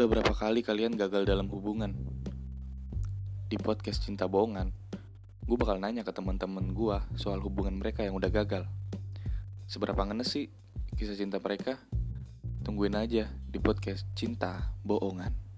Udah berapa kali kalian gagal dalam hubungan? Di podcast Cinta Bohongan, gue bakal nanya ke teman-teman gue soal hubungan mereka yang udah gagal. Seberapa ngenes sih kisah cinta mereka? Tungguin aja di podcast Cinta Bohongan.